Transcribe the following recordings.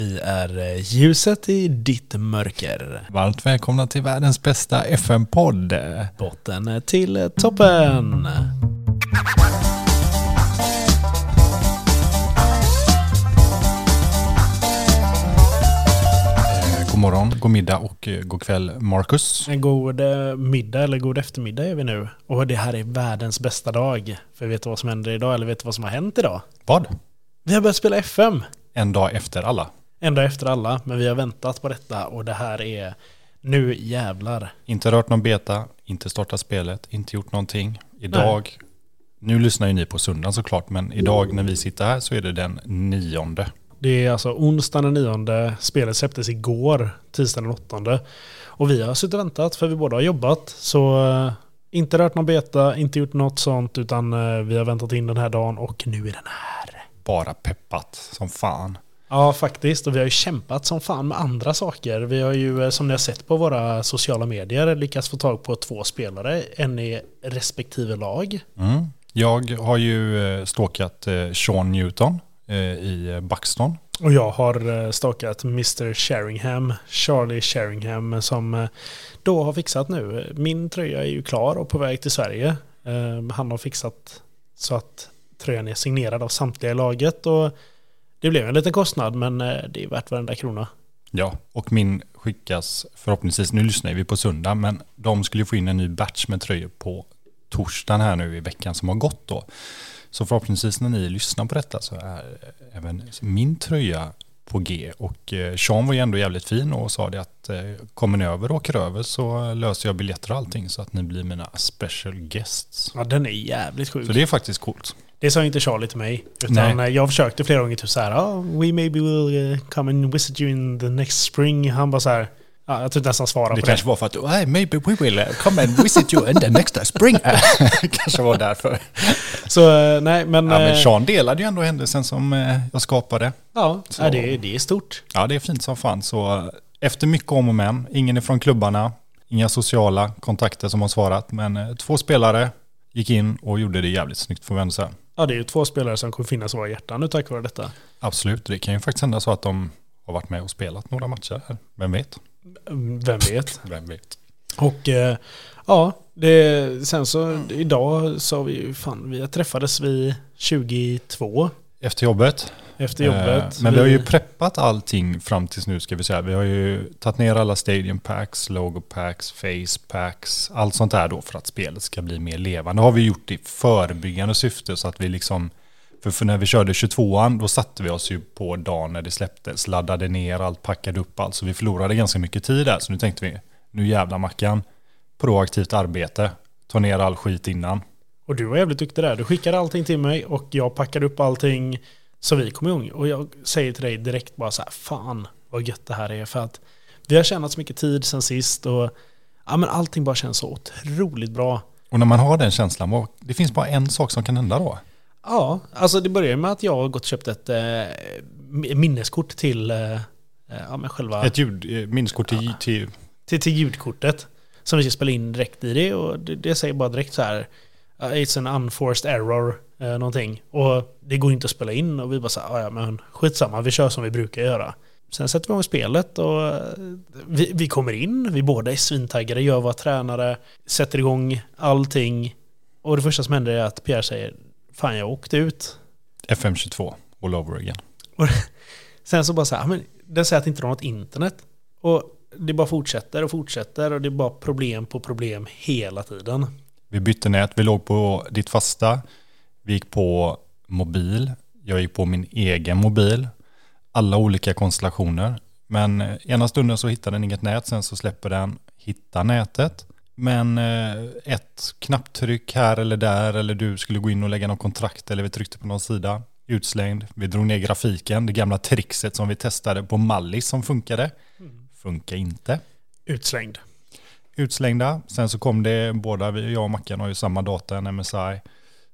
Vi är eh, ljuset i ditt mörker. Varmt välkomna till världens bästa FM-podd. Botten till toppen. Eh, God morgon, god middag och eh, god kväll Marcus. En god middag eller god eftermiddag är vi nu. Och det här är världens bästa dag. För vet du vad som händer idag eller vet du vad som har hänt idag? Vad? Vi har börjat spela FM. En dag efter alla. En dag efter alla, men vi har väntat på detta och det här är nu jävlar. Inte rört någon beta, inte startat spelet, inte gjort någonting. Idag, nu lyssnar ju ni på söndagen såklart, men idag när vi sitter här så är det den nionde. Det är alltså onsdagen den nionde, spelet släpptes igår, tisdagen den åttonde. Och vi har suttit och väntat för vi båda har jobbat. Så eh, inte rört någon beta, inte gjort något sånt, utan eh, vi har väntat in den här dagen och nu är den här. Bara peppat som fan. Ja, faktiskt. Och vi har ju kämpat som fan med andra saker. Vi har ju, eh, som ni har sett på våra sociala medier, lyckats få tag på två spelare, en i respektive lag. Mm. Jag har ju eh, stalkat eh, Sean Newton i Buxton. Och jag har stakat Mr. Sheringham, Charlie Sheringham, som då har fixat nu. Min tröja är ju klar och på väg till Sverige. Han har fixat så att tröjan är signerad av samtliga i laget och det blev en liten kostnad men eh, det är värt varenda krona. Ja, och min skickas förhoppningsvis, nu lyssnar vi på söndag, men de skulle få in en ny batch med tröjor på torsdagen här nu i veckan som har gått då. Så förhoppningsvis när ni lyssnar på detta så är även min tröja på G. Och eh, Sean var ju ändå jävligt fin och sa det att eh, kommer ni över och åker över så löser jag biljetter och allting så att ni blir mina special guests. Ja, den är jävligt sjuk. Så det är faktiskt coolt. Det sa inte Charlie till mig. Utan Nej. eh, jag försökte flera gånger typ så här, oh, we maybe will eh, come and visit you in the next spring. Han bara så här, ja, jag tror inte ens han svarade Det på kanske var för att hey, maybe we will uh, come and visit you in the next spring. kanske var därför. det. Så eh, nej, men... Ja, men eh, Sean delade ju ändå händelsen som eh, jag skapade. Ja, Så- ja, det, är- det är stort. Ja, det är fint som fan. Så eh, efter mycket om och men, ingen ifrån klubbarna, inga sociala kontakter som har svarat, men eh, två spelare gick in och gjorde det jävligt snyggt får vi ändå säga. Ja, det är ju två spelare som kommer finnas i våra hjärtan nu tack vare detta. Absolut, det kan ju faktiskt hända så att de har varit med och spelat några matcher. här. Vem vet? Vem vet? Vem vet? Och eh, ja, det, sen så idag har vi ju fan, vi träffades vi 22 Efter jobbet. Efter jobbet. Eh, Men vi har ju preppat allting fram tills nu ska vi säga. Vi har ju tagit ner alla stadium packs, logo packs, face packs, allt sånt där då för att spelet ska bli mer levande. Det har vi gjort i förebyggande syfte så att vi liksom, för, för när vi körde 22an då satte vi oss ju på dagen när det släpptes, laddade ner allt, packade upp allt. Så vi förlorade ganska mycket tid där. Så nu tänkte vi, nu jävla Mackan, proaktivt arbete, ta ner all skit innan. Och du var jävligt duktig där. Du skickade allting till mig och jag packade upp allting så vi kom igång. Och jag säger till dig direkt bara så här, fan vad gött det här är. För att vi har tjänat så mycket tid sen sist och ja, men allting bara känns så otroligt bra. Och när man har den känslan, det finns bara en sak som kan hända då. Ja, alltså det börjar med att jag har gått och köpt ett eh, minneskort till, eh, eh, ja, men själva, Ett ljud, eh, minneskort till, till till, till ljudkortet. Som vi ska spela in direkt i det och det, det säger bara direkt så här It's an unforced error eh, någonting. Och det går inte att spela in och vi bara så här, "Ah, ja men skitsamma, vi kör som vi brukar göra. Sen sätter vi igång spelet och eh, vi, vi kommer in, vi båda är svintaggade, gör våra tränare, sätter igång allting. Och det första som händer är att Pierre säger Fan jag åkte ut. FM22 all over again. Sen så bara så här, "Ja, men den säger att inte de har något internet. Och det bara fortsätter och fortsätter och det är bara problem på problem hela tiden. Vi bytte nät, vi låg på ditt fasta, vi gick på mobil, jag gick på min egen mobil, alla olika konstellationer. Men eh, ena stunden så hittar den inget nät, sen så släpper den hitta nätet. Men eh, ett knapptryck här eller där, eller du skulle gå in och lägga någon kontrakt, eller vi tryckte på någon sida, utslängd. Vi drog ner grafiken, det gamla trixet som vi testade på Mallis som funkade. Funkar inte Utslängd. Utslängda. Sen så kom det, båda, jag och Mackan har ju samma data, en MSI.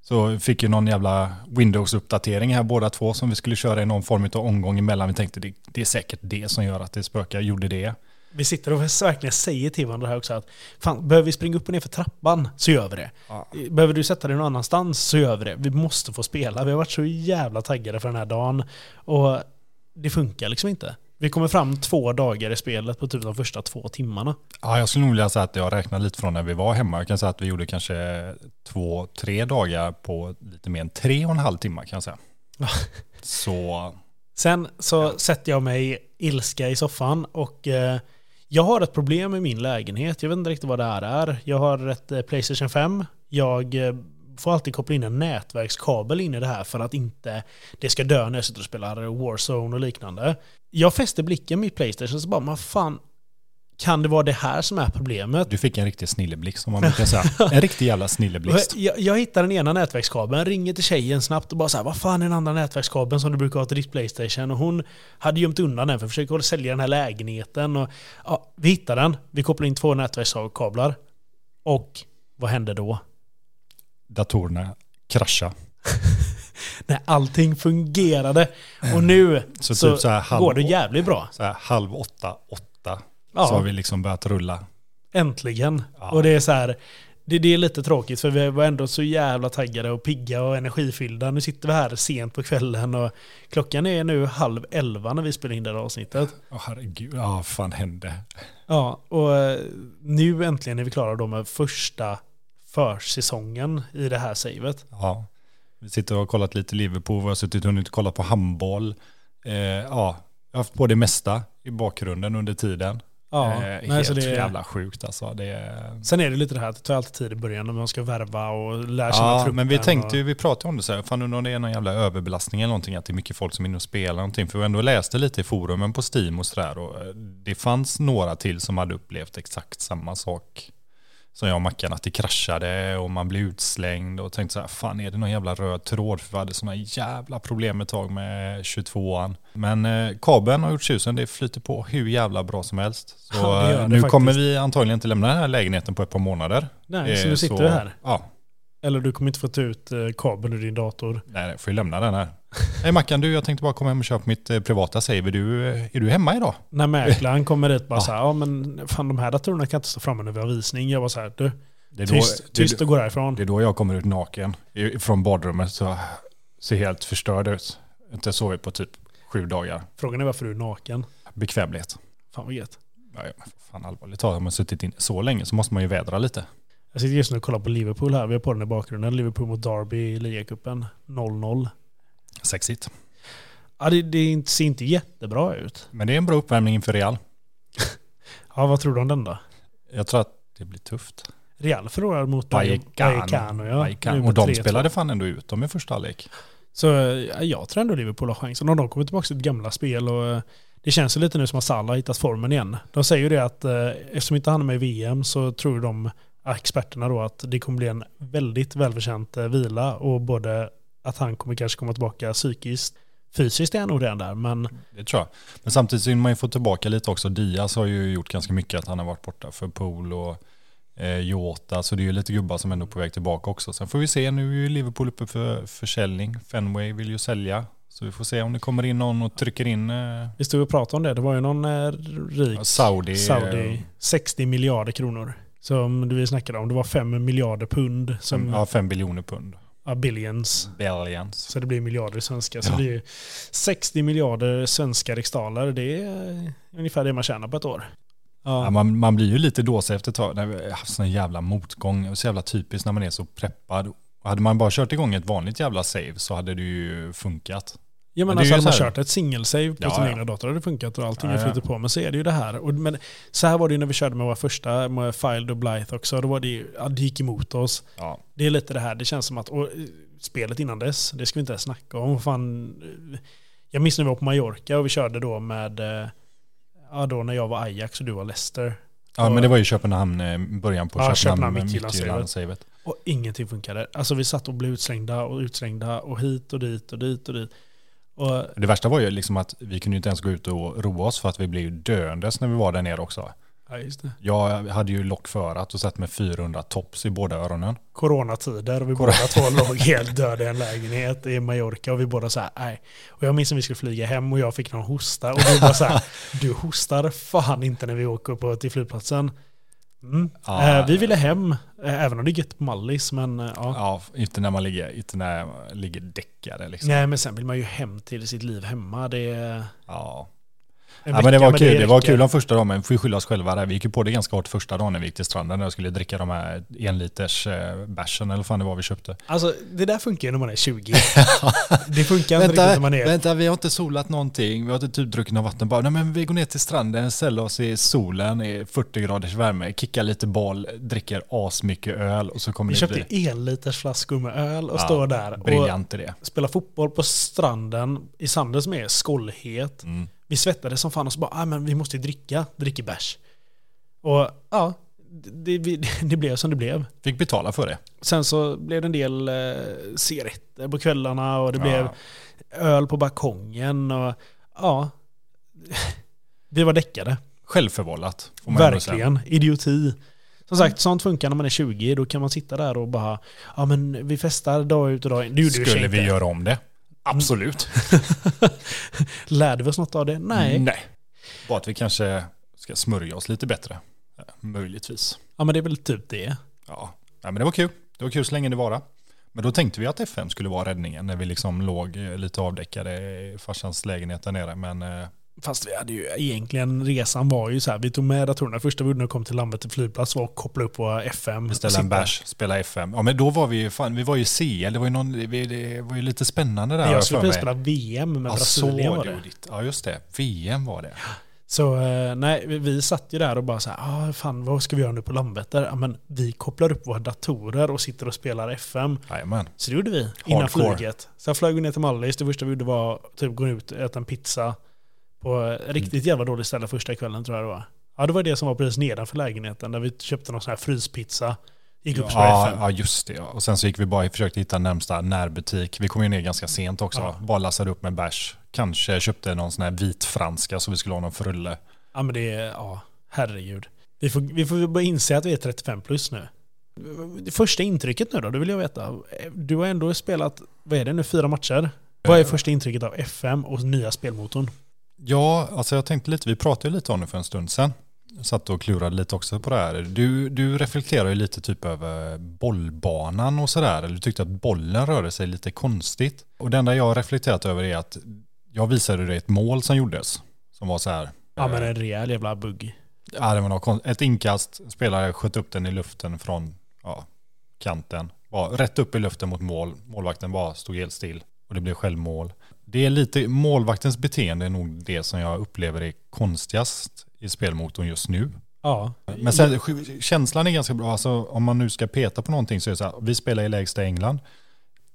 Så fick ju någon jävla Windows-uppdatering här båda två som vi skulle köra i någon form av omgång emellan. Vi tänkte det, det är säkert det som gör att det spökar, gjorde det. Vi sitter och verkligen säger till varandra här också att fan, behöver vi springa upp och ner för trappan så gör vi det. Behöver du sätta dig någon annanstans så gör vi det. Vi måste få spela. Vi har varit så jävla taggade för den här dagen. Och det funkar liksom inte. Vi kommer fram två dagar i spelet på typ de första två timmarna. Ja, jag skulle nog vilja säga att jag räknar lite från när vi var hemma. Jag kan säga att vi gjorde kanske två, tre dagar på lite mer än tre och en halv timme kan jag säga. Så Sen så sätter jag mig ilska i soffan och eh, jag har ett problem med min lägenhet. Jag vet inte riktigt vad det här är. Jag har ett eh, Playstation 5. Jag eh, får alltid koppla in en nätverkskabel in i det här för att inte det ska dö när jag sitter och spelar Warzone och liknande. Jag fäster blicken med Playstation så bara, man fan, kan det vara det här som är problemet? du fick en riktig snilleblixt som man brukar säga. En riktig jävla snilleblixt. Jag, jag hittar den ena nätverkskabeln, ringer till tjejen snabbt och bara så här, vad fan är den andra nätverkskabeln som du brukar ha till ditt Playstation? Och hon hade gömt undan den för att försöka sälja den här lägenheten. Och, ja, vi hittar den, vi kopplar in två nätverkskablar. Och vad hände då? Datorerna krascha. När allting fungerade. Och nu Så så, typ så halv- går det jävligt bra. Så här, halv åtta, åtta. Ja. Så har vi liksom börjat rulla. Äntligen. Ja. Och det är så här, det, det är lite tråkigt för vi var ändå så jävla taggade och pigga och energifyllda. Nu sitter vi här sent på kvällen och klockan är nu halv elva när vi spelar in det här avsnittet. Åh herregud, ja vad fan hände? Ja, och nu äntligen är vi klara då med första försäsongen i det här savet. Ja. Vi sitter och har kollat lite Liverpool, vi har suttit och hunnit kolla på handboll. Eh, ja, jag har haft på det mesta i bakgrunden under tiden. Ja, eh, nej, helt så det är, jävla sjukt alltså. Det är... Sen är det lite det här att det tar alltid tid i början när man ska värva och lära känna Ja, truppen. men vi tänkte och, vi pratade om det så här, fan undrar om det är någon jävla överbelastning eller någonting, att det är mycket folk som är inne och spelar någonting. För vi ändå läste lite i forumen på Steam och sådär och eh, det fanns några till som hade upplevt exakt samma sak som jag och Mackan, att det kraschade och man blev utslängd och tänkte så här, fan är det någon jävla röd tråd? För vi hade sådana jävla problem ett tag med 22an. Men eh, kabeln har gjort tjusen, det flyter på hur jävla bra som helst. Så Ja, det eh, det nu faktiskt. kommer vi antagligen inte lämna den här lägenheten på ett par månader. Nej, så Eh, nu sitter vi här. Ja, Eller du kommer inte få ta ut eh, kabeln ur din dator. Nej, jag får ju lämna den här. Hej Mackan, du, jag tänkte bara komma hem och köpa mitt eh, privata save. Är du, eh, är du hemma idag? När mäklaren kommer dit bara Ja. så här, ja men fan de här datorerna kan inte stå framme när vi har visning. Jag var så här, du, Det är, tyst, då, tyst det, och gå därifrån. det är då jag kommer ut naken från badrummet så ser helt förstörd ut. Inte sovit på typ sju dagar. Frågan är varför du är naken. Bekvämlighet. Fan vad gött. Ja, fan allvarligt talat, har man suttit in så länge så måste man ju vädra lite. Jag sitter just nu och kollar på Liverpool här. Vi har på den i bakgrunden. Liverpool mot Derby i ligacupen. 0-0. Sexigt. Ja, det, det inte- ser inte jättebra ut. Men det är en bra uppvärmning inför Real. Ja, vad tror du om den då? Jag tror att det blir tufft. Real förlorar mot Vallecano. Ja. Och de 3-2. spelade fan ändå ut dem i första halvlek. Så ja, jag tror ändå Liverpool har chansen. Om de kommer tillbaka till sitt gamla spel och eh, det känns ju lite nu som att Salah har hittat formen igen. De säger ju det att eh, eftersom inte han är med i VM så tror de, ja, experterna då, att det kommer bli en väldigt välförtjänt eh, vila och både att han kommer kanske komma tillbaka psykiskt, fysiskt är han nog redan där, men Det tror jag. Men samtidigt så vill man ju få tillbaka lite också. Diaz har ju gjort ganska mycket att han har varit borta för Pool och eh, Jota. Så det är ju lite gubbar som ändå är på väg tillbaka också. Sen får vi se, nu är ju Liverpool uppe för försäljning. Fenway vill ju sälja. Så vi får se om det kommer in någon och trycker in eh, vi stod och pratade om det. Det var ju någon eh, rik Saudi. eh, Saudi, 60 miljarder kronor. Som vi snackade om, det var 5 miljarder pund, som, Ja, fem biljoner pund. Ja, billions. Billions. Så det blir miljarder svenska. Så Ja. det är 60 miljarder svenska riksdaler. Det är ungefär det man tjänar på ett år. Ja, Ja, man, man blir ju lite dåsig efter ett tag. När vi har haft sån jävla motgång. Och så jävla typiskt när man är så preppad. Hade man bara kört igång ett vanligt jävla save så hade det ju funkat. Ja men men alltså hade man kört ett singelsave på Ja, sin ja. egna dator hade det funkat och allting Ja, flyter på. Men så är det ju det här. Och, men så här var det ju när vi körde med våra första, med Filed och Blythe också. Då var det ju, ja, det gick emot oss. Det är lite det här, det känns som att, och eh, spelet innan dess, det ska vi inte ens snacka om. Fan, eh, jag minns när vi var på Mallorca och vi körde då med, eh, ja då när jag var Ajax och du var Leicester. ja Och- men det var ju Köpenhamn, början på Ja, Köpenhamn. Midtjylland-savet. Och ingenting funkade. Alltså vi satt och blev utslängda och utslängda och hit och dit och dit och dit. Och Det värsta var ju liksom att vi kunde inte ens gå ut och roa oss för att vi blev döendes när vi var där nere också. ja, just det. Jag hade ju lockförat och satt med 400 tops i båda öronen. Coronatider och vi båda två låg helt döda i en lägenhet i Mallorca och vi båda så här, nej. Och jag minns när vi skulle flyga hem och jag fick någon hosta och du bara så här, du hostar fan inte när vi åker på till flygplatsen. Mm. Ja. Eh, vi ville hem, eh, även om det är gött på Mallis, men eh, ja. Ja, inte när man ligger, inte när man ligger däckade liksom. Nej, men sen vill man ju hem till sitt liv hemma. Det Ja. Ja, men det var kul. Det, var räcker. kul de första dagen, men vi får ju skylla oss själva där. Vi gick ju på det ganska hårt första dagen när vi gick till stranden när jag skulle dricka de här en liters eh, bärsen eller fan det var vi köpte. Alltså, det där funkar ju när man är 20. det funkar inte riktigt när man är... vänta, vi har inte solat någonting. Vi har inte typ druckit något vatten. Bara, nej, men vi går ner till stranden, ställer oss i solen i 40 graders värme, kickar lite boll, dricker asmycket öl och så kommer Vi det köpte bli... en liters flaskor med öl och Ja, står där och Briljant idé. spelar fotboll på stranden i sanden som är skållhet. Mm. Vi svettades som fan och så bara, ah, men vi måste dricka, dricker bärs. Och ja, det, det, det blev som det blev. Fick betala för det. Sen så blev det en del eh, cigaretter på kvällarna och det blev Ja. öl på balkongen och ja. Vi var däckade. Självförvållat. Verkligen. Idioti. Som sagt, sånt funkar när man är 20. Då kan man sitta där och bara, ja men vi festar dag ut och dag in. Det gjorde Skulle vi inte. göra om det? Absolut. Lärde vi oss något av det? Nej. Nej. Bara att vi kanske ska smörja oss lite bättre. Möjligtvis. Ja men det är väl typ det. Ja. ja, men det var kul. Det var kul så länge det var. Men då tänkte vi att FM skulle vara räddningen när vi liksom låg lite avdäckade i farsans lägenhet där nere. Men eh, Fast vi hade ju egentligen, resan var ju så här, vi tog med datorerna. Första vi gjorde när vi kom till Landvetter flygplats var att koppla upp på FM. beställa en bärs, spela FM. Ja men då var vi ju, fan, vi var ju CL, det var ju, någon, vi, det var ju lite spännande där. Jag skulle vilja spela VM med Ja, Brasilien så var det. det. ditt- Ja just det, VM var det. Så eh, nej, vi- satt ju där och bara så här, ah, fan vad ska vi göra nu på Landvetter? Ja, men vi kopplar upp våra datorer och sitter och spelar FM. Jajamän. Så det gjorde vi innan Hardcore. flyget. Sen flög vi ner till Mallis. Det första vi gjorde var typ gå ut och äta en pizza på riktigt jävla dåligt ställe första kvällen tror jag det var. Ja, det var det som var precis nedanför lägenheten där vi köpte någon sån här fryspizza. Gick upp Ja, ja just det. Och sen så gick vi bara och försökte hitta närmsta närbutik. Vi kom ju ner ganska sent också. Ja. Bara lassade upp med bärs. Kanske köpte någon sån här vit franska så vi skulle ha någon frulle. Ja men det är, ja, herregud. Vi får, vi får börja inse att vi är 35 plus nu. Det första intrycket nu då, det vill jag veta. Du har ändå spelat, vad är det nu, fyra matcher? Vad är första intrycket av FM och nya spelmotorn? Ja, alltså jag tänkte lite, vi pratade lite om det för en stund sedan. Jag satt och klurade lite också på det här. Du, du reflekterar ju lite typ över bollbanan och sådär. Eller du tyckte att bollen rörde sig lite konstigt. Och det enda jag har reflekterat över är att jag visade dig ett mål som gjordes. Som var så här. Ja men eh, en rejäl jävla bugg. Ja, det var något Ett inkast, spelare sköt upp den i luften från ja, kanten. Var rätt upp i luften mot mål. Målvakten bara stod helt still och det blev självmål. Det är lite, målvaktens beteende är nog det som jag upplever är konstigast i spelmotorn just nu. Ja. Men sen, känslan är ganska bra. Alltså, om man nu ska peta på någonting så är det så här, vi spelar i lägsta England.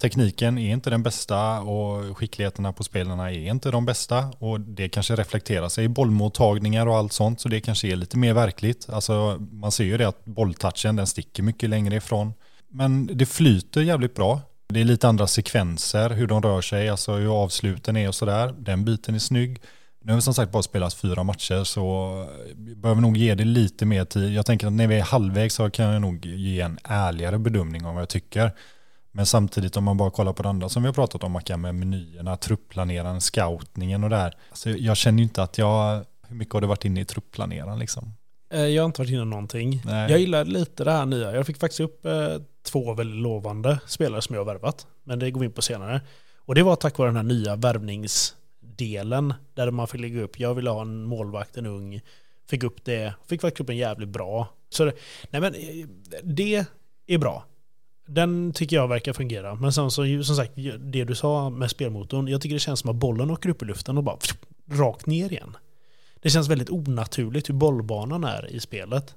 Tekniken är inte den bästa och skickligheterna på spelarna är inte de bästa. Och det kanske reflekterar sig i bollmottagningar och allt sånt. Så det kanske är lite mer verkligt. Alltså, man ser ju det att bolltouchen den sticker mycket längre ifrån. Men det flyter jävligt bra. Det är lite andra sekvenser, hur de rör sig, alltså hur avsluten är och sådär. Den biten är snygg. Nu har vi som sagt bara spelat fyra matcher så vi behöver nog ge det lite mer tid. Jag tänker att när vi är halvvägs så kan jag nog ge en ärligare bedömning om vad jag tycker. Men samtidigt om man bara kollar på det andra som vi har pratat om, Mackan, med menyerna, truppplaneraren, scoutningen och det här. Alltså jag känner ju inte att jag, hur mycket har det varit inne i truppplaneraren liksom? Eh, Jag har inte varit inne någonting. Nej. Jag gillar lite det här nya. Jag fick faktiskt upp eh, två väldigt lovande spelare som jag har värvat. Men det går vi in på senare. Och det var tack vare den här nya värvningsdelen. Där man fick lägga upp, jag ville ha en målvakt, en ung. Fick upp det, fick faktiskt upp en jävligt bra. Så det, nej men eh, det är bra. Den tycker jag verkar fungera. Men sen så, som sagt, det du sa med spelmotorn. Jag tycker det känns som att bollen åker upp i luften och bara rakt ner igen. Det känns väldigt onaturligt hur bollbanan är i spelet.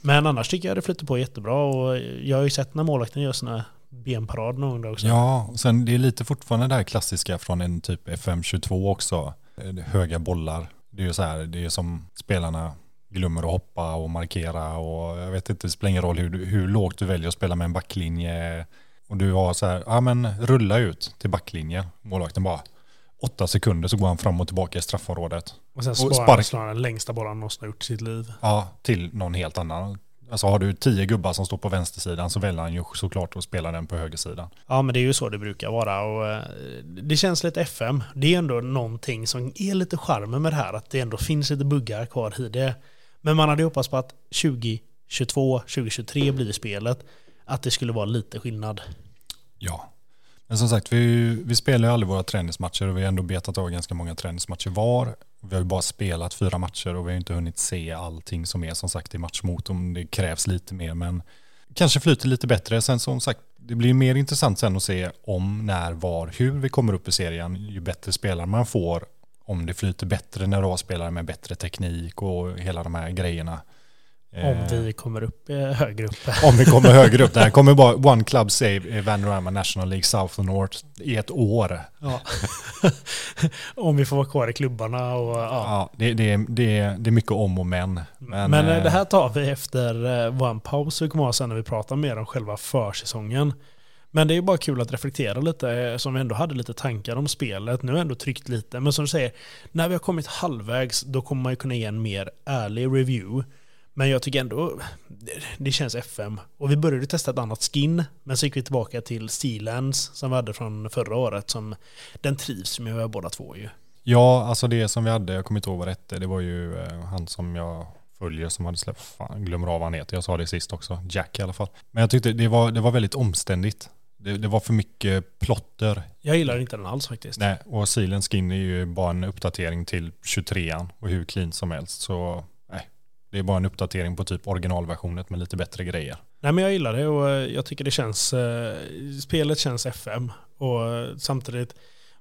Men annars tycker jag det flyter på jättebra och jag har ju sett när målvakten gör såna benparad någon gång också. Ja, och sen det är lite fortfarande det här klassiska från en typ FM22 också. Eh, höga bollar. Det är ju så här, det är som spelarna glömmer att hoppa och markera och jag vet inte, det spelar ingen roll hur, hur lågt du väljer att spela med en backlinje. Och du har så här, ja men rulla ut till backlinjen. Målvakten bara, åtta sekunder så går han fram och tillbaka i straffområdet. Och sen och sparar spark. han slår han den längsta bollen han någonsin har gjort i sitt liv. Ja, till någon helt annan. Alltså har du tio gubbar som står på vänstersidan så väljer han ju såklart att spela den på högersidan. Ja men det är ju så det brukar vara och eh, det känns lite FM. Det är ändå någonting som är lite charmen med det här att det ändå finns lite buggar kvar i det. Men man hade hoppats på att 2022, 2023 blir spelet, att det skulle vara lite skillnad. Ja. Men som sagt, vi, vi spelar ju aldrig våra träningsmatcher och vi har ändå betat av ganska många träningsmatcher var. Vi har ju bara spelat fyra matcher och vi har inte hunnit se allting som är som sagt i matchmotorn. det krävs lite mer. Men kanske flyter lite bättre. Sen som sagt, det blir mer intressant sen att se om, när, var, hur vi kommer upp i serien. Ju bättre spelare man får, om det flyter bättre när du har spelare med bättre teknik och hela de här grejerna. Om Eh, vi kommer upp eh, högre upp. om vi kommer högre upp. Det här kommer bara One Club Save Vanorama National League South och North i ett år. Ja. Om vi får vara kvar i klubbarna och ja. Ja, det, det, det, det är mycket om och men. Men, Men, eh, det här tar vi efter vår paus vi kommer ha sen när vi pratar mer om själva försäsongen. Men det är ju bara kul att reflektera lite, som vi ändå hade lite tankar om spelet. Nu har jag ändå tryckt lite, men som du säger, när vi har kommit halvvägs, då kommer man ju kunna ge en mer ärlig review. Men jag tycker ändå, det, känns FM. Och vi började testa ett annat skin, men så gick vi tillbaka till Sealands som vi hade från förra året. Som, den trivs med båda två ju. Ja, alltså det som vi hade, jag kommer inte ihåg vad det hette, det var ju eh, han som jag följer som hade släppt, fan, glömmer av vad han heter, jag sa det sist också, Jack i alla fall. Men jag tyckte det var, det var väldigt omständigt. Det, det var för mycket plotter. Jag gillar inte den alls faktiskt. Nej, och Sealand Skin är ju bara en uppdatering till 23an och hur clean som helst. Så det är bara en uppdatering på typ originalversionet med lite bättre grejer. Nej men jag gillar det och eh, jag tycker det känns, eh, spelet känns FM. Och eh, samtidigt,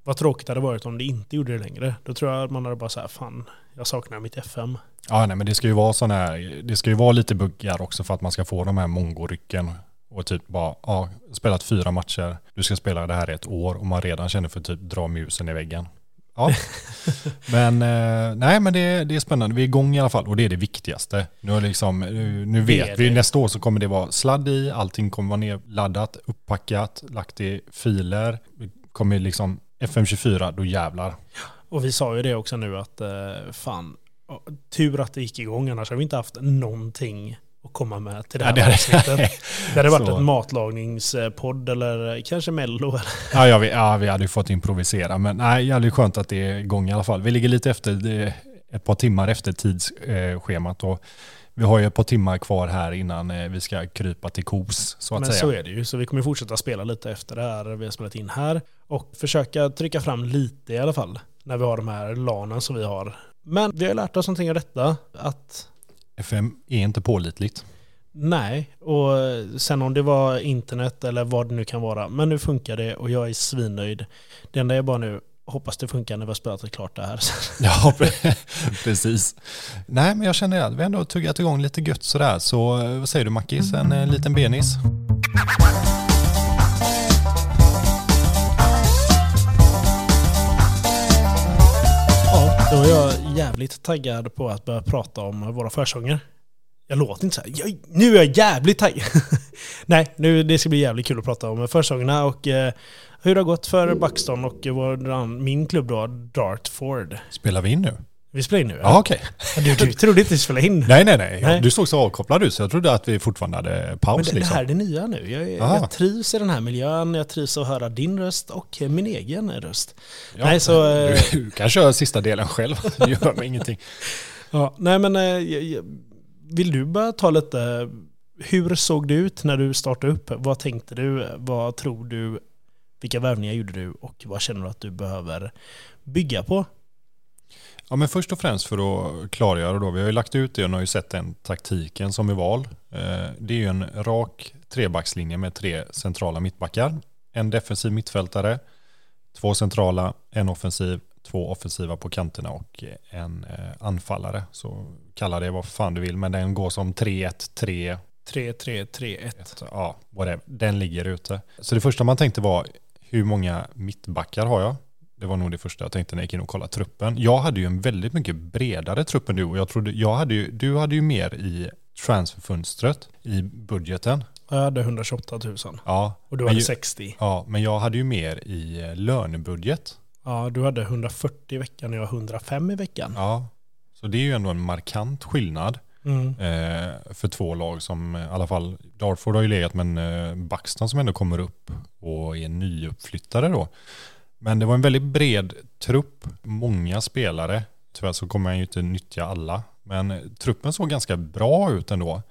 vad tråkigt det hade varit om det inte gjorde det längre. Då tror jag att man hade bara såhär, fan, jag saknar mitt FM. Ja, nej, men det ska ju vara sån här, det ska ju vara lite buggar också för att man ska få de här mongorycken och typ bara, ja, spelat fyra matcher, du ska spela det här i ett år och man redan känner för att typ dra musen i väggen. Ja, men eh, nej men det, det är spännande, vi är igång i alla fall och det är det viktigaste. Nu, är liksom, nu nu Det vet vi, det. nästa år så kommer det vara sladd i, allting kommer vara nedladdat, uppackat, lagt i filer, Vi kommer liksom FM24, då jävlar. Och vi sa ju det också nu att, eh, fan, tur att det gick igång, annars hade vi inte haft någonting att komma med till det här Ja, det avsnittet. Det hade varit Så. en matlagningspodd eller kanske mello. Eller. Ja, ja, vi, ja, vi hade ju fått improvisera, men nej, det är skönt att det är igång i alla fall. Vi ligger lite efter, det, ett par timmar efter tidsschemat och vi har ju ett par timmar kvar här innan eh, vi ska krypa till kos, så att Men säga. så är det ju, så vi kommer fortsätta spela lite efter det här vi har spelat in här. Och försöka trycka fram lite i alla fall, när vi har de här lanen som vi har. Men vi har lärt oss någonting av detta, att FM är inte pålitligt. nej, och sen om det var internet eller vad det nu kan vara, men nu funkar det och jag är svinnöjd. Det enda är bara nu, hoppas det funkar när vi har spelat klart det här. Ja, precis. Nej, men jag känner att vi ändå har tuggat igång lite gött sådär. Så eh, vad säger du Mackis, en eh, liten benis? Ja, då är jag jävligt taggad på att börja prata om våra försånger. Jag låter inte så här. Jag, nu är jag jävligt taggad. Nej, nu, det ska bli jävligt kul att prata om försångerna och eh, hur det har gått för Buxton och vår, min klubb då, Dartford. Spelar vi in nu? Vi spelar in nu. Ja, okej. Du, du trodde inte vi skulle spela in. Nej, nej, nej, Nej. Du såg så avkopplad ut så jag trodde att vi fortfarande hade Men paus det, det liksom. här är det nya nu. Jag, jag trivs i den här miljön, jag trivs att höra din röst och min egen röst. Ja, Nej, så, eh, du, du kan köra sista delen själv. Det gör mig ingenting. Ja, nej men eh, vill du bara ta lite, hur såg det ut när du startade upp? Vad tänkte du? Vad tror du? Vilka värvningar gjorde du? Och vad känner du att du behöver bygga på? Ja, men först och främst för att klargöra då. Vi har ju lagt ut det och har ju sett den taktiken som är val. Eh, Det är ju en rak trebackslinje med tre centrala mittbackar. En defensiv mittfältare, två centrala, en offensiv, två offensiva på kanterna och en eh, anfallare. Så kalla det vad fan du vill, men den går som 3-1, 3 3, 3, 3, 1. ett, ja, whatever. Den ligger ute. Så det första man tänkte var, hur många mittbackar har jag? Det var nog det första jag tänkte när jag gick in och kollade truppen. Jag hade ju en väldigt mycket bredare trupp än du och jag trodde, jag hade ju, du hade ju mer i transferfönstret i budgeten. Jag hade 128 000 Ja, och du hade ju- 60. ja, men jag hade ju mer i eh, lönebudget. Ja, du hade 140 i veckan och jag 105 i veckan. Ja, så det är ju ändå en markant skillnad. Mm. eh, för två lag som eh, i alla fall, Dartford har ju legat men eh, Buxton som ändå kommer upp och är nyuppflyttade då. Men det var en väldigt bred trupp, många spelare. Tyvärr så kommer jag ju inte nyttja alla. Men truppen såg ganska bra ut ändå.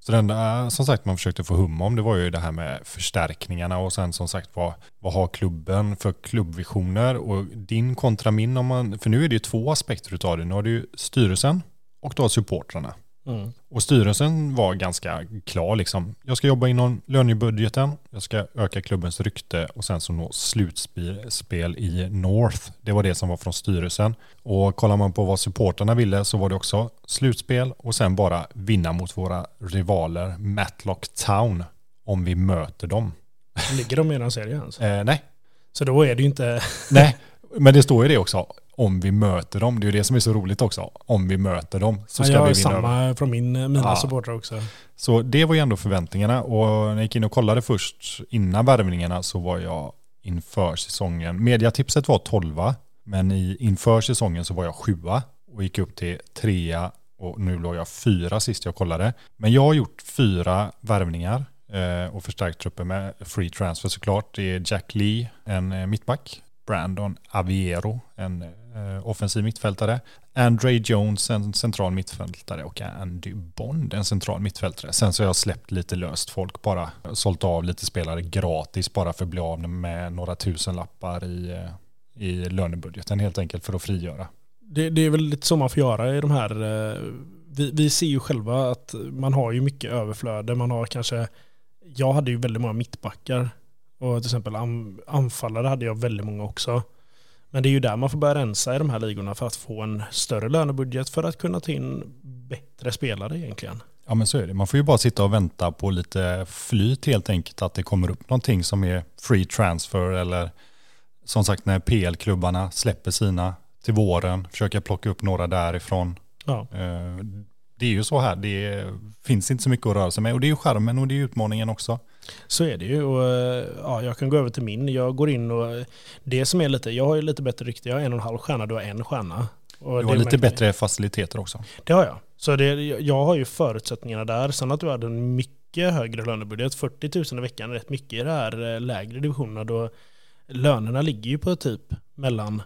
Så det enda eh, som sagt man försökte få hum om det var ju det här med förstärkningarna och sen som sagt vad, vad har klubben för klubbvisioner och din kontra min om man, för nu är det ju två aspekter utav det. Nu har du ju styrelsen och du har supportrarna. Mm. Och styrelsen var ganska klar liksom. Jag ska jobba inom lönebudgeten, jag ska öka klubbens rykte och sen så nå slutspel i North. Det var det som var från styrelsen. Och kollar man på vad supporterna ville så var det också slutspel och sen bara vinna mot våra rivaler Matlock Town om vi möter dem. Ligger de i den serien? Alltså? Eh, nej. Så då är det ju inte... nej, men det står ju det också om vi möter dem. Det är ju det som är så roligt också. Om vi möter dem så ska ja, vi vinna. Jag samma från min, mina ja. supportrar också. Så det var ju ändå förväntningarna och när jag gick in och kollade först innan värvningarna så var jag inför säsongen. Mediatipset var 12 men i, inför säsongen så var jag sjua och gick upp till trea och nu låg jag fyra sist jag kollade. Men jag har gjort fyra värvningar eh, och förstärkt truppen med free transfer såklart. Det är Jack Lee, en eh, mittback. Brandon Aviero, en eh, Eh, offensiv mittfältare. Andre Jones, en central mittfältare och Andy Bond, en central mittfältare. Sen så har jag släppt lite löst folk bara. Sålt av lite spelare gratis bara för att bli av med några tusen lappar i, eh, i lönebudgeten helt enkelt för att frigöra. Det, det är väl lite så man får göra i de här eh, vi, vi, ser ju själva att man har ju mycket överflöde. Man har kanske, jag hade ju väldigt många mittbackar och till exempel anfallare hade jag väldigt många också. Men det är ju där man får börja rensa i de här ligorna för att få en större lönebudget för att kunna ta in bättre spelare egentligen. Ja men så är det. Man får ju bara sitta och vänta på lite flyt helt enkelt. Att det kommer upp någonting som är free transfer eller som sagt när PL-klubbarna släpper sina till våren. Försöka plocka upp några därifrån. Ja. Eh, det är ju så här. Det finns inte så mycket att röra sig med. Och det är ju skärmen och det är utmaningen också. Så är det ju. Och, ja, jag kan gå över till min. Jag går in och det som är lite, jag har ju lite bättre rykte. Jag har en och en halv stjärna, du har en stjärna. Och du har lite bättre faciliteter också. Det har jag. Så det, jag har ju förutsättningarna där. Sen att du hade en mycket högre lönebudget, 40 000 i veckan, rätt mycket i de här eh, lägre divisionerna. Då lönerna ligger ju på typ mellan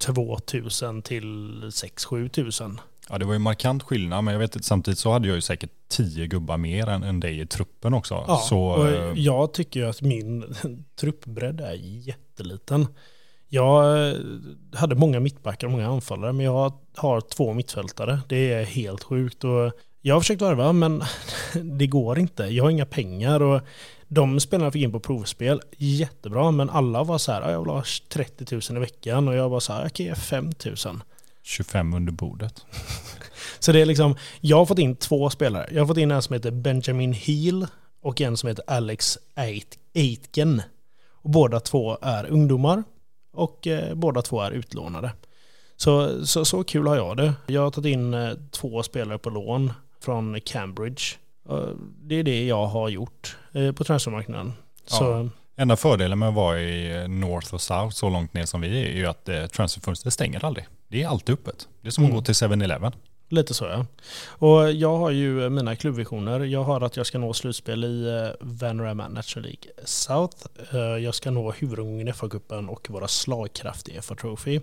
2 000 till 6-7 000. Ja, det var ju markant skillnad, men jag vet att samtidigt så hade jag ju säkert tio gubbar mer än, än dig i truppen också. Ja, så, och eh, jag tycker ju att min truppbredd är jätteliten. Jag eh, hade många mittbackar och många anfallare, men jag har två mittfältare. Det är helt sjukt. Och jag har försökt varva, men det går inte. Jag har inga pengar och de spelarna fick in på provspel, jättebra, men alla var så här, jag vill ha 30 000 i veckan och jag var så här, kan ge 5 000. 25 under bordet. Så det är liksom, jag har fått in två spelare. Jag har fått in en som heter Benjamin Heel och en som heter Alex Aitken. Och båda två är ungdomar och eh, båda två är utlånade. Så, så, så kul har jag det. Jag har tagit in eh, två spelare på lån från Cambridge. Det är det jag har gjort eh, på transfermarknaden. Ja. Enda fördelen med att vara i North och South så långt ner som vi är är ju att transferfönstret stänger aldrig. Det är alltid öppet. Det är som mm. att gå till 7-Eleven. Lite så ja. Och jag har ju mina klubbvisioner. Jag har att jag ska nå slutspel i eh, Vanarama National League South. Eh, jag ska nå huvudgången i FA-cupen och vara slagkraftig i FA Trophy.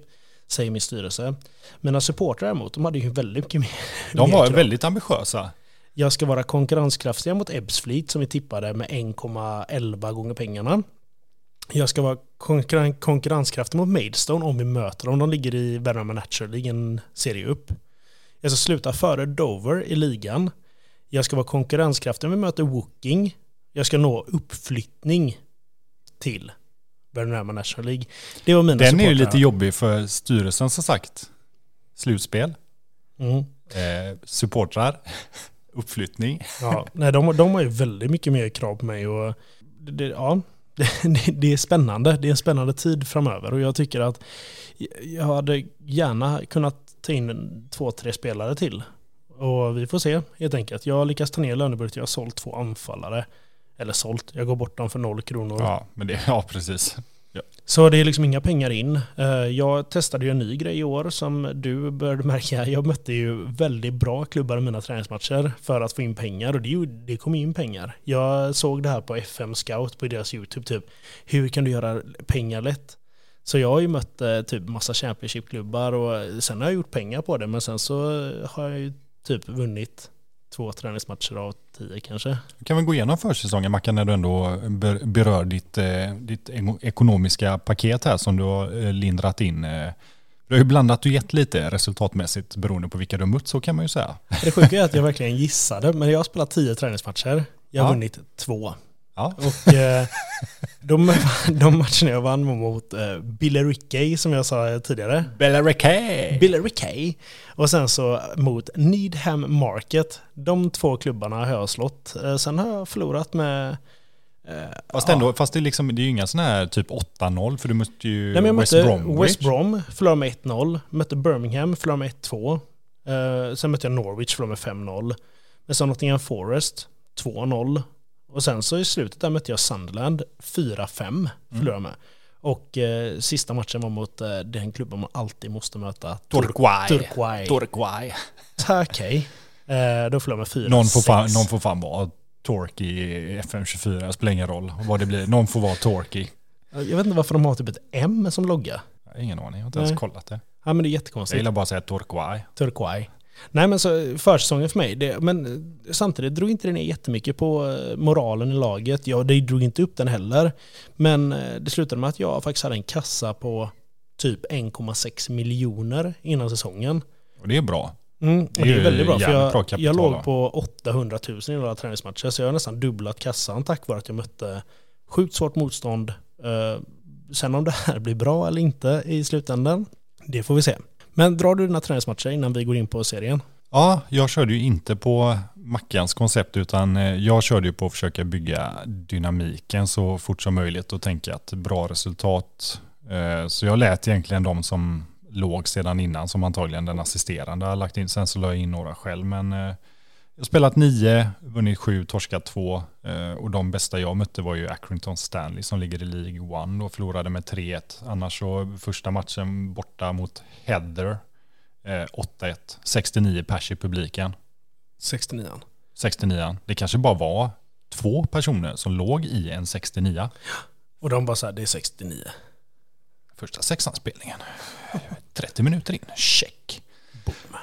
Säger min styrelse. Mina supportrar däremot, de hade ju väldigt mycket mer. De var väldigt ambitiösa. Jag ska vara konkurrenskraftiga mot Ebbsfleet som vi tippade med 1,11 gånger pengarna. Jag ska vara konkurren konkurrenskraftig mot Maidstone om vi möter dem. De ligger i Värnamo Natural League, en serie upp. Jag ska sluta före Dover i ligan. Jag ska vara konkurrenskraftig om vi möter Woking. Jag ska nå uppflyttning till Värnamo National League. Det var mina Den supportrar. är ju lite jobbig för styrelsen som sagt. Slutspel. Mm. Eh, supportrar. uppflyttning. Ja, nej, de, de har ju väldigt mycket mer krav på mig. Och det, ja, det, det, är spännande. Det är en spännande tid framöver och jag tycker att jag hade gärna kunnat ta in två, tre spelare till. Och vi får se helt enkelt. Jag har lyckats ta ner lönebudget. Jag har sålt två anfallare. Eller sålt, jag går bort dem för noll kronor. Ja, men det, ja precis. Ja. Så det är liksom inga pengar in. Eh, jag testade ju en ny grej i år som du började märka. Jag mötte ju väldigt bra klubbar i mina träningsmatcher för att få in pengar och det, det kom in pengar. Jag såg det här på FM Scout på deras YouTube typ. Hur kan du göra pengar lätt? Så jag har ju mött eh, typ massa Championship-klubbar och sen har jag gjort pengar på det men sen så har jag ju typ vunnit två träningsmatcher av tio kanske. Kan vi gå igenom försäsongen Mackan när du ändå berör ditt, eh, ditt ekonomiska paket här som du har eh, lindrat in. Eh. Du har ju blandat och gett lite resultatmässigt beroende på vilka du har mött, så kan man ju säga. Det sjuka är att jag verkligen gissade, men jag har spelat tio träningsmatcher. Jag har ja. vunnit två. Ja. Och eh, de, de matcherna jag vann var mot eh, Billy Rickey som jag sa tidigare. Billy Rickey! Billy Rickey. Och sen så mot Needham Market. De två klubbarna har jag slått. Eh, sen har jag förlorat med Eh, fast, ändå, ja. fast det, är liksom, det är ju inga sådana här typ 8-0 för du mötte ju Nej, West Bromwich. West Brom, förlorade med 1-0. Mötte Birmingham, förlorade med 1-2. Uh, sen mötte jag Norwich, förlorade med 5-0. Men sen Nottingham Forest, 2-0. Och sen så i slutet där mötte jag Sunderland, 4-5 förlorade mm. med. Och eh, sista matchen var mot eh, den klubben man alltid måste möta. Turquoise. Turquoise. Turquoise. Okej. Eh, då förlorade jag med 4-6. Någon, får fan, någon får fan vara Torky i FM24, det spelar ingen roll vad det blir. Någon får vara Torky. Jag vet inte varför de har typ ett M som logga. Ingen aning, jag har inte Nej. ens kollat det. Ja men det är jättekonstigt. Jag gillar bara att säga Turquoise. Turquoise. Nej men så försäsongen för mig, det, men samtidigt drog inte det ner jättemycket på eh, moralen i laget. Ja, det drog inte upp den heller. Men eh, det slutade med att jag faktiskt hade en kassa på typ 1,6 miljoner innan säsongen. Och det är bra. Mm, och det är väldigt bra, för jag, jag låg på 800 000 i några träningsmatcher, så jag har nästan dubblat kassan tack vare att jag mötte sjukt svårt motstånd. Uh, sen om det här blir bra eller inte i slutändan, det får vi se. Men drar du dina träningsmatcher innan vi går in på serien? Ja, jag körde ju inte på Mackans koncept utan eh, jag körde ju på att försöka bygga dynamiken så fort som möjligt och tänka att bra resultat. Eh, så jag lät egentligen de som låg sedan innan som antagligen den assisterande har lagt in. Sen så la jag in några själv men eh, jag har spelat nio, vunnit sju, torskat två och de bästa jag mötte var ju Accrington Stanley som ligger i League One och förlorade med 3-1. Annars så första matchen borta mot Heather 8-1, 69 pers i publiken. 69 69 Det kanske bara var två personer som låg i en 69 Och de bara så här, det är 69. Första sexanspelningen. 30 minuter in, check. Boom.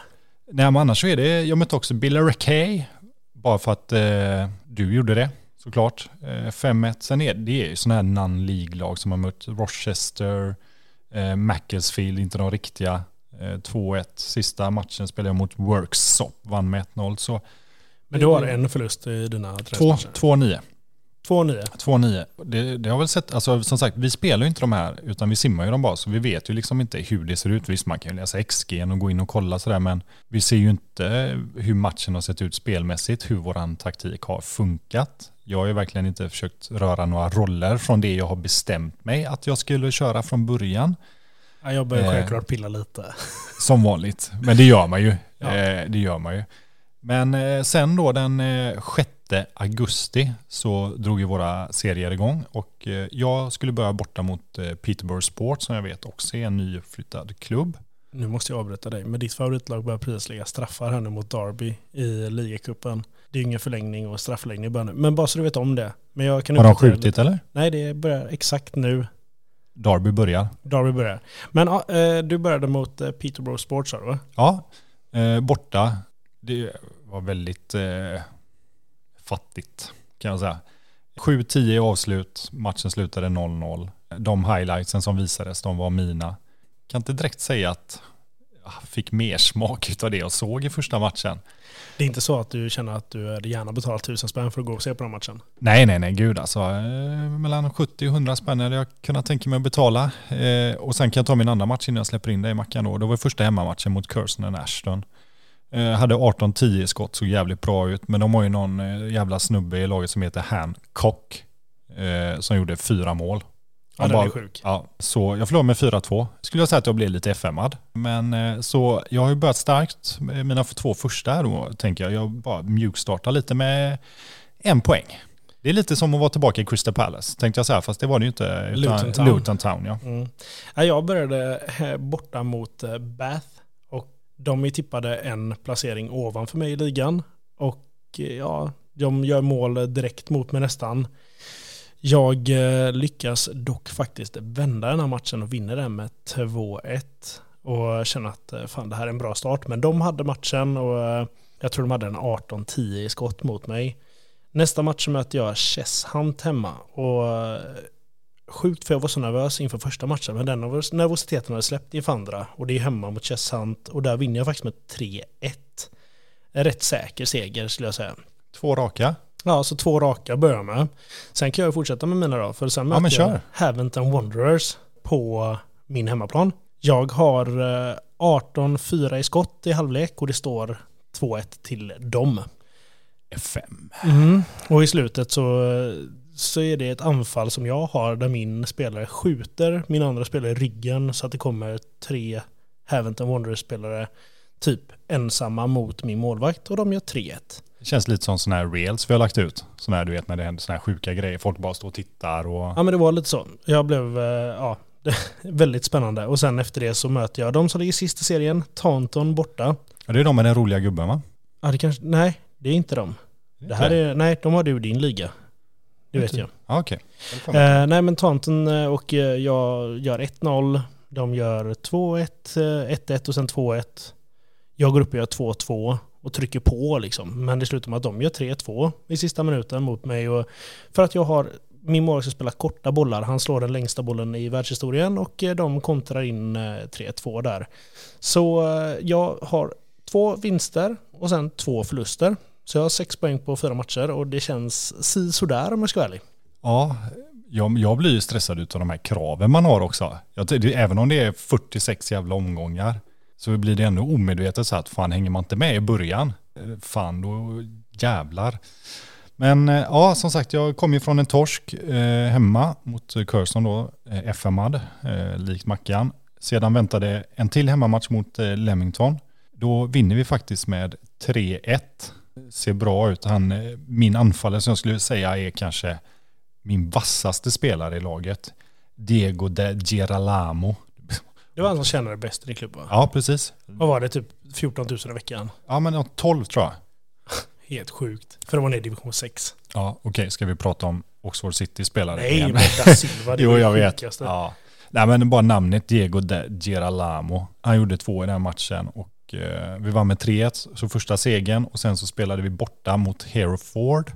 Nej men annars så är det, jag mötte också Bill Rackay, bara för att eh, du gjorde det såklart. Eh, 5-1, sen är det ju sådana här non-League-lag som har mött Rochester, eh, Macclesfield, inte de riktiga. 2-1. Eh, Sista matchen spelade jag mot Worksop, vann med 1-0. Så men du har en förlust i dina 2-9. 2-9. 2-9. Det, det har väl sett, alltså som sagt, vi spelar ju inte de här utan vi simmar ju dem bara så vi vet ju liksom inte hur det ser ut. Visst, man kan ju läsa XG och gå in och kolla sådär men vi ser ju inte hur matchen har sett ut spelmässigt, hur våran taktik har funkat. Jag har ju verkligen inte försökt röra några roller från det jag har bestämt mig att jag skulle köra från början. Ja, jag börjar eh, självklart pilla lite. Som vanligt, men det gör man ju. Ja. Eh, det gör man ju. Men eh, sen då den 6 augusti så drog ju våra serier igång och jag skulle börja borta mot Peterborough Sport som jag vet också är en nyflyttad klubb. Nu måste jag avbryta dig, men ditt favoritlag börjar precis lägga straffar här nu mot Derby i ligacupen. Det är ingen förlängning och straffläggning bara nu. Men bara så du vet om det. Men jag kan Har de skjutit eller? Nej, det börjar exakt nu. Darby börjar. Darby börjar. Men äh, du började mot äh, Peterborough Sports sa du va? Ja, äh, borta. Det var väldigt fattigt kan jag säga. 7-10 i avslut, matchen slutade 0-0. De highlightsen som visades, de var mina. Kan inte direkt säga att jag fick mer smak av det jag såg i första matchen. Det är inte så att du känner att du hade gärna betalat tusen spänn för att gå och se på den matchen? Nej, nej, nej, gud alltså. Eh, mellan 70 och 100 spänn hade jag kunnat tänka mig att betala. Eh, och sen kan jag ta min andra match innan jag släpper in dig i Mackan då. Det var första hemmamatchen mot Curson and Ashton. Eh, hade 18-10 skott, såg jävligt bra ut. Men de har ju någon jävla snubbe i laget som heter Hancock. Som gjorde fyra mål. Ja, den är sjuk. Ja, så jag förlorade med 4-2. Skulle jag säga att jag blev lite FM-ad. Men eh, så jag har ju börjat starkt med mina två första här då, tänker jag. Jag bara mjukstartar lite med en poäng. Det är lite som att vara tillbaka i Crystal Palace, tänkte jag säga, fast det var det ju inte. Luton Town. Luton Town ja. Mm. Jag började eh, borta mot eh, Bath de är tippade en placering ovanför mig i ligan. Och eh, ja, de gör mål direkt mot mig nästan. Jag eh, lyckas dock faktiskt vända den här matchen och vinner den med 2-1 och känner att eh, fan det här är en bra start. Men de hade matchen och Jag tror de hade en 18-10 i skott mot mig. Nästa match möter jag Cheshant hemma. Och sjukt för jag var så nervös inför första matchen. Men den nervositeten hade släppt inför andra. Och det är hemma mot Cheshant. Och där vinner jag faktiskt med 3-1. En rätt säker seger skulle jag säga. Två raka. Ja, så två raka börjar jag med. Sen kan jag fortsätta med mina då. För sen Ja, möter jag. Haventon Wanderers på min hemmaplan. Jag har eh, 18-4 i skott i halvlek och det står 2-1 till dem. FM. Mm. Och i slutet så, så är det ett anfall som jag har där min spelare skjuter min andra spelare i ryggen så att det kommer tre Haventon Wanderers-spelare typ ensamma mot min målvakt och de gör 3-1. Det känns lite som sådana här reels vi har lagt ut. Sådana här, du vet när det händer sådana här sjuka grejer. Folk bara står och tittar och... Ja men det var lite så. Jag blev, eh, ja, väldigt spännande. Och sen efter det så möter jag de som ligger sist i serien, Taunton borta. Ja, det är de med den roliga gubben va? Ja det kanske, nej det är inte de. Det här är, nej de har du i din liga. Det vet jag. Ja, okej. Eh, nej men Taunton eh, och eh, jag gör 1-0. De gör 2-1, eh, 1-1 och sen 2-1. Jag går upp och gör 2-2 och trycker på liksom. Men det slutar med att de gör 3-2 i sista minuten mot mig. Och för att jag har min målvakt ska spela korta bollar. Han slår den längsta bollen i världshistorien och eh, de kontrar in eh, 3-2 där. Så eh, jag har två vinster och sen två förluster. Så jag har sex poäng på fyra matcher och det känns si sådär om jag ska vara ärlig. Ja, jag, jag blir ju stressad utav de här kraven man har också. Jag, det, även om det är 46 jävla omgångar så blir det ändå omedvetet så att fan hänger man inte med i början, eh, fan då jävlar. Men eh, ja, som sagt, jag kom ju från en torsk eh, hemma mot Curson då, eh, FMad, eh, likt Mackan. Sedan väntade en till hemmamatch mot eh, Leamington. Då vinner vi faktiskt med 3-1. Ser bra ut. Han, eh, min anfallare som jag skulle säga är kanske min vassaste spelare i laget. Diego de Girolamo. Det var han som tjänade bäst i klubben. Ja, precis. Vad var det? Typ 14 000 i veckan. Ja, men ja, 12 tror jag. Helt sjukt. För de var nere i division 6. Ja, okej. Ska vi prata om Oxford City spelare Nej, igen? men da Silva. Det Jo, var jag det vet. sjukaste. Ja. Nej, men bara namnet Diego de Girolamo. Han gjorde två i den matchen och eh, vi vann med 3-1, så första segern och sen så spelade vi borta mot Hereford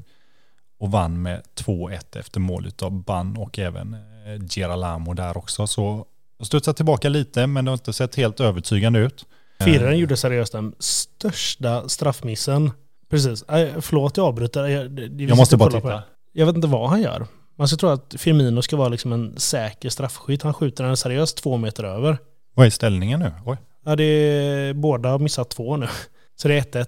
och vann med 2-1 efter mål av Bann och även eh, Girolamo där också. Så jag studsade tillbaka lite, men det har inte sett helt övertygande ut. Firaren gjorde seriöst den största straffmissen. Precis. Äh, förlåt jag avbryter. Jag, Jag måste och bara titta. Jag vet inte vad han gör. Man ska tro att Firmino ska vara liksom en säker straffskytt. Han skjuter den seriöst två meter över. Vad är ställningen nu? Oj. Ja, det är, båda har missat två nu. Så det är 1-1.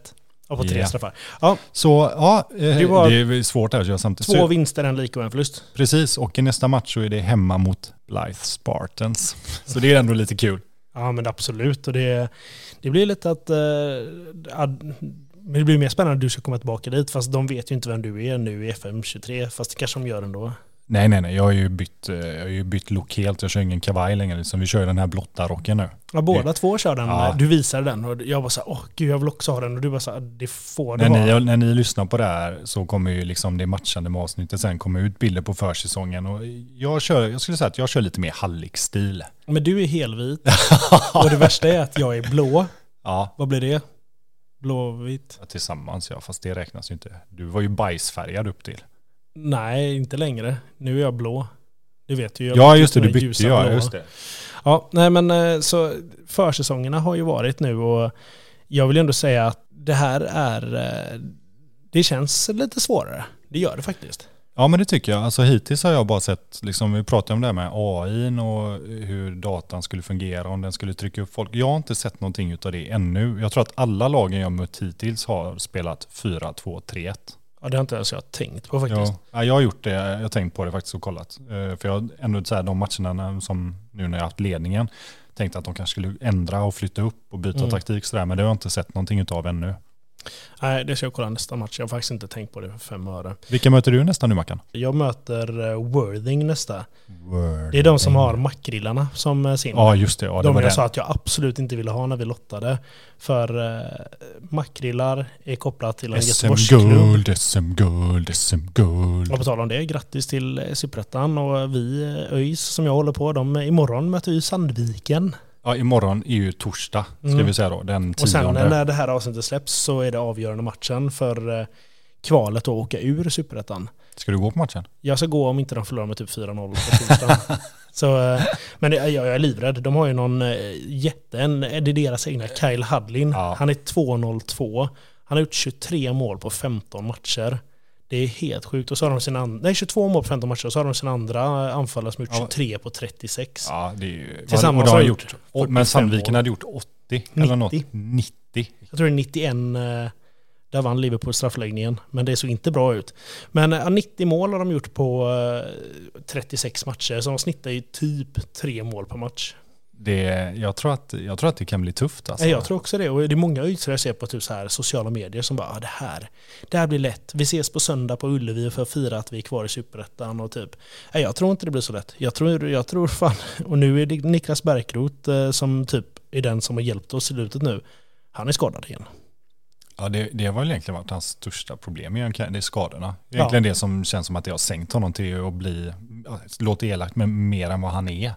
Och på tre Ja. straffar. Ja, Så ja, eh, Det det, var- är svårt här att köra samtidigt. två vinster, en lika och en förlust. precis, och i nästa match så är det hemma mot Blythe Spartans. Så det är ändå lite kul. Ja men absolut. Och det, det blir lite att... Eh, ad, men det blir mer spännande att du ska komma tillbaka dit. Fast de vet ju inte vem du är nu i FM23. Fast det kanske de gör ändå. Nej, nej, nej. Jag har ju bytt, eh, jag har ju bytt look helt. Jag kör ingen kavaj längre. Liksom. Vi kör den här blotta rocken nu. Ja, båda två kör den. Ja. Du visade den och jag var så här, åh gud jag vill också ha den. Och du bara så här, det får det När vara. ni, när ni lyssnar på det här så kommer ju liksom det matchande med avsnittet sen komma ut bilder på försäsongen. Och jag, kör, jag skulle säga att jag kör lite mer hallickstil. Men du är helvit. och det värsta är att jag är blå. Ja, Vad blir det? Blåvit? tillsammans ja. Fast det räknas ju inte. Du var ju bajsfärgad upp till. Nej, inte längre. Nu är jag blå. Det vet du ju. Jag Ja, just det. Du bytte ja. Just det. Ja, nej men eh, så försäsongerna har ju varit nu och jag vill ju ändå säga att det här är, eh, det känns lite svårare. Det gör det faktiskt. Ja men det tycker jag. Alltså hittills har jag bara sett, liksom, vi pratade om det här med AI och hur datan skulle fungera, om den skulle trycka upp folk. Jag har inte sett någonting av det ännu. Jag tror att alla lagen jag mött hittills har spelat 4-2-3-1. Ja, det har inte ens jag tänkt på faktiskt. Ja, ja, jag har gjort det, jag har tänkt på det faktiskt och kollat. Eh, För jag har ändå så här, de matcherna som nu när jag har haft ledningen, tänkte att de kanske skulle ändra och flytta upp och byta Mm. taktik sådär, men det har jag inte sett någonting av ännu. Nej, det ska jag kolla nästa match. Jag har faktiskt inte tänkt på det för fem öre. Vilka möter du nästa nu Mackan? Jag möter eh, Worthing nästa. Det är de som har makrillarna som eh, sin. Ja just det, ja, det de jag det. sa att jag absolut inte ville ha när vi lottade. För eh, makrillar är kopplat till en Göteborgsklubb. SM-guld, SM-guld, SM-guld. Och på tal om det, grattis till Superettan och vi, ÖIS som jag håller på, de, imorgon möter vi Sandviken. Ja, imorgon är ju torsdag, ska Mm. vi säga då. Den Och sen tionde. när det här avsnittet släpps så är det avgörande matchen för eh, kvalet att åka ur Superettan. Ska du gå på matchen? Jag ska gå om inte de förlorar med typ 4-0 på torsdag. så, eh, men jag, jag är livrädd. De har ju någon eh, jätte, en, det är deras egna, Kyle Hudlin. Ja. Han är 2-0-2. Han har gjort 23 mål på 15 matcher. Det är helt sjukt. Och så har de sin andra, nej 22 mål på 15 matcher. Och så har de sin andra anfallare som gjort Ja. 23 på 36. Ja, det är ju... Tillsammans de har gjort, gjort och, 45 men Sandviken mål. hade gjort 80 eller något. 90. 90. Jag tror det är 91, eh, där vann Liverpool straffläggningen. Men det såg inte bra ut. Men eh, 90 mål har de gjort på eh, 36 matcher, så de snittar ju typ tre mål per match. Det, jag, tror att, jag tror att det kan bli tufft alltså. Jag tror också det. Och det är många ytor jag ser på typ så här sociala medier som bara ah, det här, det här blir lätt. Vi ses på söndag på Ullevi för att fira att vi är kvar i Superettan och typ. Nej, jag tror inte det blir så lätt. Jag tror, jag tror fan, och nu är det Niklas Bärkroth eh, som typ är den som har hjälpt oss i slutet nu. Han är skadad igen. Ja, det, det har väl egentligen varit hans största problem egentligen. Det är skadorna. Egentligen det som känns som att det har sänkt honom till att bli, ja, låter elakt, men mer än vad han är.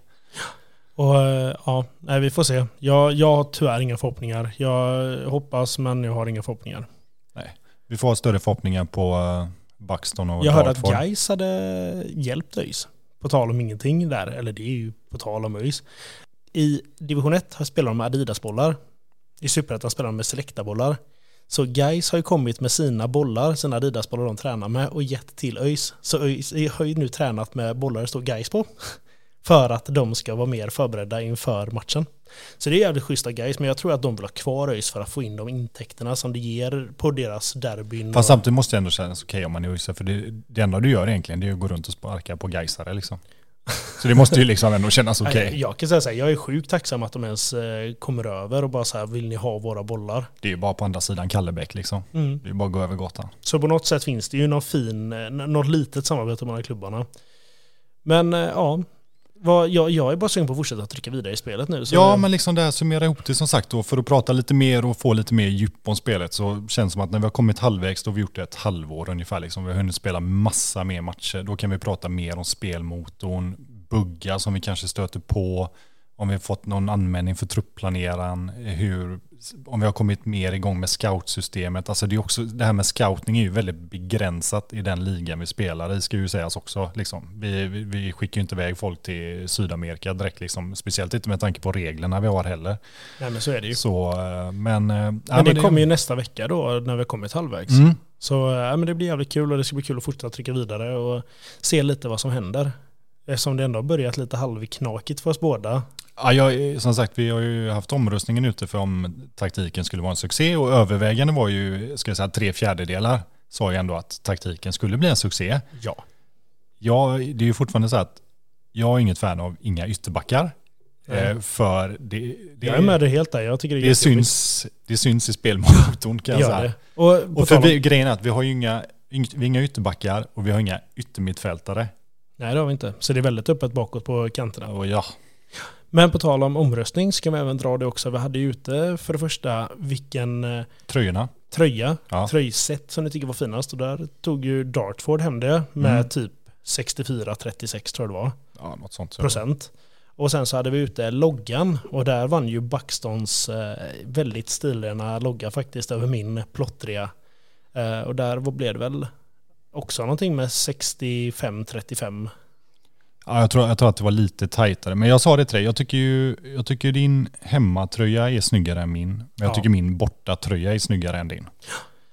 Och eh, ja, nej, vi får se. Jag, jag har tyvärr inga förhoppningar. Jag hoppas men jag har inga förhoppningar. Vi får ha större förhoppningar på uh, Buxton och Jag hörde att. Gais hade hjälpt ÖIS. På tal om ingenting där, eller det är ju på tal om ÖIS. I division 1 har spelar de med Adidas-bollar. I Superettan spelar de med Selecta-bollar. Så Gais har ju kommit med sina bollar, sina Adidas-bollar de tränar med och gett till ÖIS. Så ÖIS har ju nu tränat med bollar det står Gais på. För att de ska vara mer förberedda inför matchen. Så det är jävligt schysst av Gais, men jag tror att de vill ha kvar ÖIS för att få in de intäkterna som det ger på deras derbyn. Fast samtidigt måste det ändå kännas okej om man är ÖIS, för det, det enda du gör egentligen det är att gå runt och sparka på Gaisare liksom. Så det måste ju liksom ändå kännas okej. Nej, Jag kan säga så här, jag är sjukt tacksam att de ens eh, kommer över och bara så här, vill ni ha våra bollar? Det är ju bara på andra sidan Kallebäck liksom. Mm. Det är bara att gå över gatan. Så på något sätt finns det ju någon fin, eh, något litet samarbete mellan klubbarna. Men eh, ja, vad, jag, jag är bara sugen på att fortsätta trycka vidare i spelet nu. Så Ja, men liksom det här summera ihop det som sagt då för att prata lite mer och få lite mer djup om spelet så känns det som att när vi har kommit halvvägs då har vi gjort det ett halvår ungefär liksom. Vi har hunnit spela massa mer matcher. Då kan vi prata mer om spelmotorn, buggar som vi kanske stöter på, om vi har fått någon användning för truppplaneraren, hur, om vi har kommit mer igång med scoutsystemet. Alltså det är också, det här med scouting är ju väldigt begränsat i den ligan vi spelar i, ska ju sägas också. Liksom. Vi, vi, vi skickar ju inte iväg folk till Sydamerika direkt, liksom. speciellt inte med tanke på reglerna vi har heller. Nej men så är det ju. Så, eh, men... eh, ja, Men det kommer ju nästa vecka då när vi har kommit halvvägs. Mm. Så ja, men det blir jävligt kul och det ska bli kul att fortsätta trycka vidare och se lite vad som händer. Eftersom det ändå har börjat lite halvknakigt för oss båda. Ja, jag, som sagt, vi har ju haft omröstningen ute för om taktiken skulle vara en succé och övervägande var ju, ska jag säga, tre fjärdedelar sa ju ändå att taktiken skulle bli en succé. Ja. Ja, det är ju fortfarande så att jag är inget fan av inga ytterbackar. Eh, för det, det, Jag är med dig helt där. Jag tycker det är det, syns, det syns i spelmotorn kan jag säga. Och, Och för vi, grejen är att vi har ju inga, vi inga ytterbackar och vi har inga yttermittfältare. Nej det har vi inte. Så det är väldigt öppet bakåt på kanterna. Och ja, Men på tal om omröstning ska vi även dra det också. Vi hade ju ute för det första vilken eh, tröjorna. tröja, Ja. tröjset som ni tycker var finast. Och där tog ju Dartford hem det med Mm. typ 64-36 tror jag det var. Ja, något sånt. Procent. Och sen så hade vi ute loggan och där vann ju Buxtons eh, väldigt stilrena logga faktiskt över min plottriga. Eh, och där blev det väl också någonting med 65-35. Ja, jag, tror, jag tror att det var lite tajtare. Men jag sa det till dig, jag tycker ju jag tycker din hemmatröja är snyggare än min. Men jag Ja. tycker min bortatröja är snyggare än din.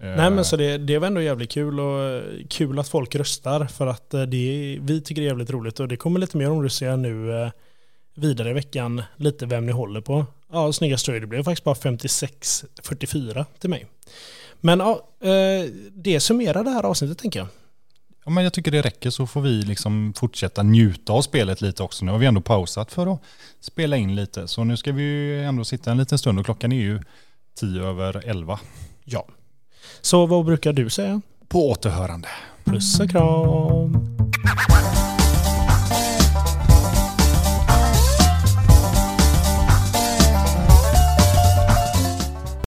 Eh, Nej men så det, det var ändå jävligt kul och eh, kul att folk röstar för att eh, det, vi tycker det är jävligt roligt och det kommer lite mer omröstningar nu eh, vidare i veckan, lite vem ni håller på. Ja, snyggast tröja, det blev faktiskt bara 56-44 till mig. Men ja, eh, det summerar det här avsnittet tänker jag. Ja, men jag tycker det räcker så får vi liksom fortsätta njuta av spelet lite också. Nu har vi ändå pausat för att spela in lite. Så nu ska vi ju ändå sitta en liten stund och klockan är ju tio över elva. Ja. Så vad brukar du säga? På återhörande. Puss och kram!